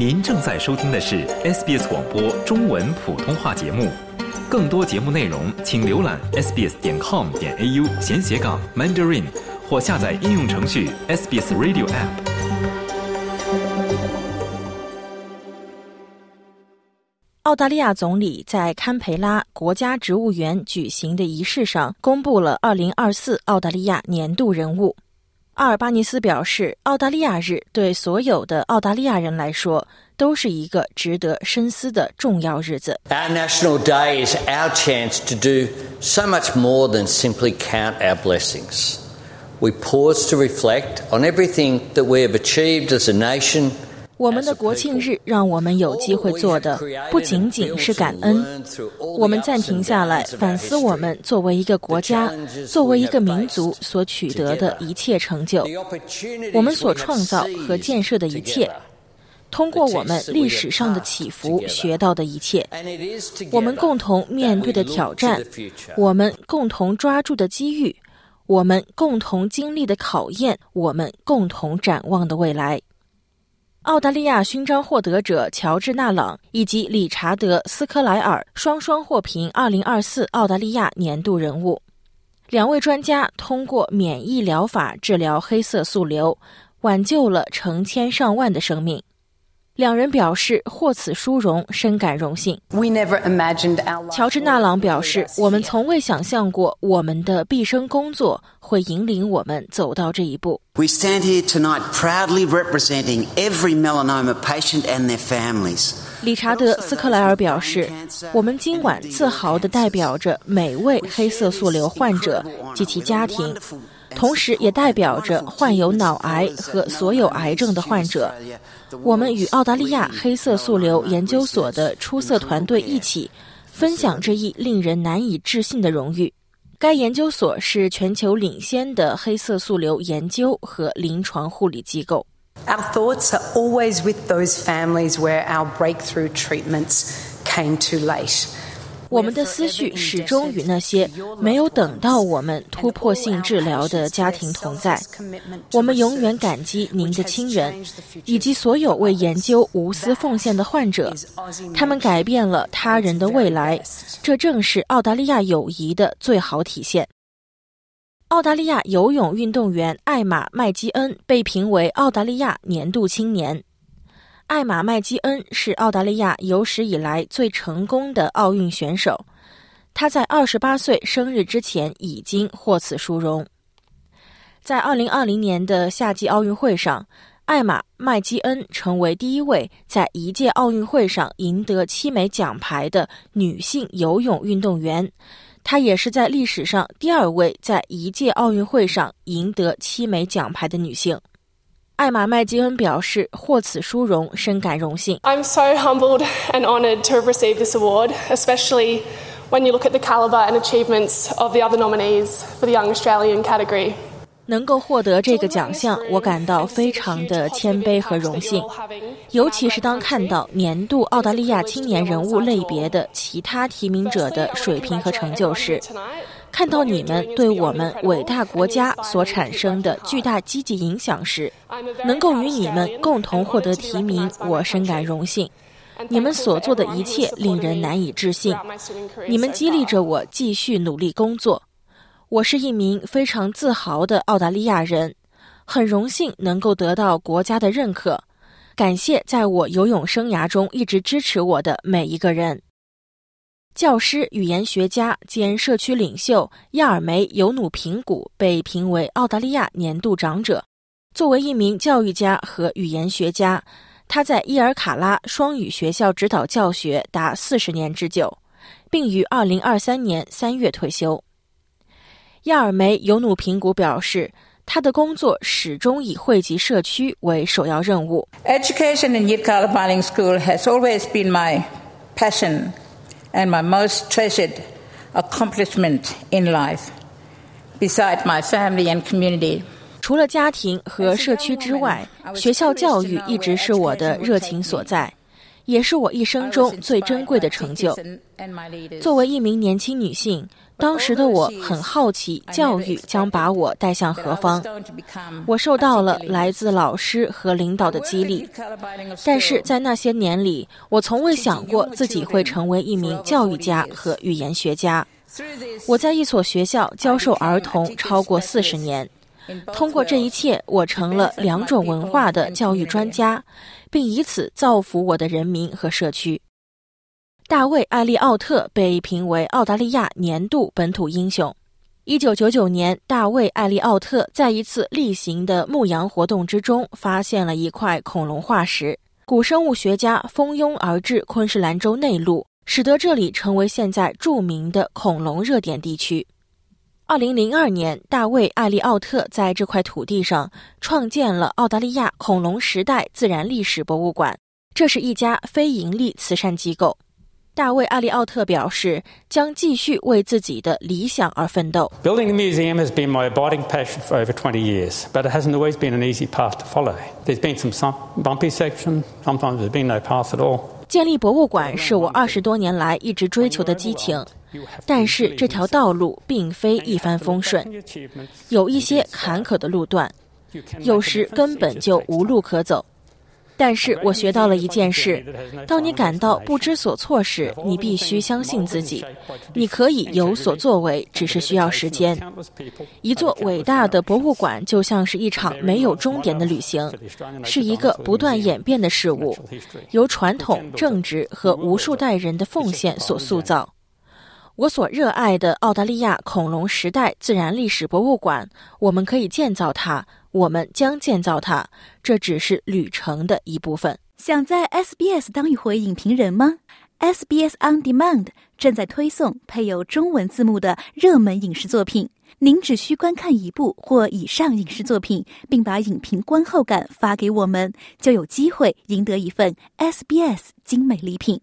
您正在收听的是 SBS 广播中文普通话节目。更多节目内容，请浏览 sbs 点 com 点 au 闲斜杠 mandarin，或下载应用程序 SBS Radio App。澳大利亚总理在堪培拉国家植物园举行的仪式上公布了2024澳大利亚年度人物。阿尔巴尼斯表示，澳大利亚日对所有的澳大利亚人来说都是一个值得深思的重要日子。 Our National Day is our chance to do so much more than simply count our blessings. We pause to reflect on everything that we have achieved as a nation. 我们的国庆日让我们有机会做的不仅仅是感恩，我们暂停下来反思我们作为一个国家、作为一个民族所取得的一切成就，我们所创造和建设的一切，通过我们历史上的起伏学到的一切，我们共同面对的挑战，我们共同抓住的机遇，我们共同经历的考验，我们共同展望的未来。澳大利亚勋章获得者乔治·纳朗以及理查德·斯科莱尔双双获评2024澳大利亚年度人物。两位专家通过免疫疗法治疗黑色素瘤，挽救了成千上万的生命。两人表示获此殊荣，深感荣幸。We never imagined our 乔治·纳朗表示：“我们从未想象过我们的毕生工作会引领我们走到这一步。We stand here tonight proudly representing every melanoma patient and their families. ”理查德·斯克莱尔表示：“我们今晚自豪地代表着每位黑色素瘤患者及其家庭，同时也代表着患有脑癌和所有癌症的患者。我们与澳大利亚黑色素瘤研究所的出色团队一起，分享这一令人难以置信的荣誉。该研究所是全球领先的黑色素瘤研究和临床护理机构。” Our thoughts are always with those families where our breakthrough treatments came too late. 我们的思绪始终与那些没有等到我们突破性治疗的家庭同在。我们永远感激您的亲人，以及所有为研究无私奉献的患者。他们改变了他人的未来，这正是澳大利亚友谊的最好体现。澳大利亚游泳运动员艾玛·麦基恩被评为澳大利亚年度青年。艾玛·麦基恩是澳大利亚有史以来最成功的奥运选手，他在二十八岁生日之前已经获此殊荣。在二零二零年的夏季奥运会上，艾玛·麦基恩成为第一位在一届奥运会上赢得七枚奖牌的女性游泳运动员。她也是在历史上第二位在一届奥运会上赢得七枚奖牌的女性。艾玛·麦基恩表示，获此殊荣深感荣幸。I'm so humbled and honoured to have received this award, especially when you look at the calibre and achievements of the other nominees for the Young Australian category. 能够获得这个奖项，我感到非常的谦卑和荣幸，尤其是当看到年度澳大利亚青年人物类别的其他提名者的水平和成就时，看到你们对我们伟大国家所产生的巨大积极影响时，能够与你们共同获得提名，我深感荣幸。你们所做的一切令人难以置信，你们激励着我继续努力工作。我是一名非常自豪的澳大利亚人，很荣幸能够得到国家的认可。感谢在我游泳生涯中一直支持我的每一个人。教师、语言学家兼社区领袖亚尔梅·尤努平古被评为澳大利亚年度长者。作为一名教育家和语言学家，他在伊尔卡拉双语学校指导教学达四十年之久，并于二零二三年三月退休。亚尔梅·尤努平古表示，他的工作始终以惠及社区为首要任务。Education in Yirkala Biling School has always been my passion and my most treasured accomplishment in life, beside my family and community. 除了家庭和社区之外，学校教育一直是我的热情所在。也是我一生中最珍贵的成就。作为一名年轻女性，当时的我很好奇教育将把我带向何方。我受到了来自老师和领导的激励，但是在那些年里，我从未想过自己会成为一名教育家和语言学家。我在一所学校教授儿童超过四十年，通过这一切，我成了两种文化的教育专家，并以此造福我的人民和社区。大卫·艾利奥特被评为澳大利亚年度本土英雄。一九九九年，大卫·艾利奥特在一次例行的牧羊活动之中，发现了一块恐龙化石。古生物学家蜂拥而至昆士兰州内陆，使得这里成为现在著名的恐龙热点地区。二零零二年，大卫·艾利奥特在这块土地上创建了澳大利亚恐龙时代自然历史博物馆，这是一家非营利慈善机构。大卫·艾利奥特表示，将继续为自己的理想而奋斗。Building the museum has been my abiding passion for over 20 years, but it hasn't always been an easy path to follow. There's been some bumpy sections, sometimes there's been no path at all. 建立博物馆是我二十多年来一直追求的激情，但是这条道路并非一帆风顺，有一些坎坷的路段，有时根本就无路可走。但是我学到了一件事：当你感到不知所措时，你必须相信自己，你可以有所作为，只是需要时间。一座伟大的博物馆就像是一场没有终点的旅行，是一个不断演变的事物，由传统、正直和无数代人的奉献所塑造。我所热爱的澳大利亚恐龙时代自然历史博物馆，我们可以建造它。我们将建造它，这只是旅程的一部分。想在 SBS 当一回影评人吗？SBS On Demand 正在推送配有中文字幕的热门影视作品，您只需观看一部或以上影视作品，并把影评观后感发给我们，就有机会赢得一份 SBS 精美礼品。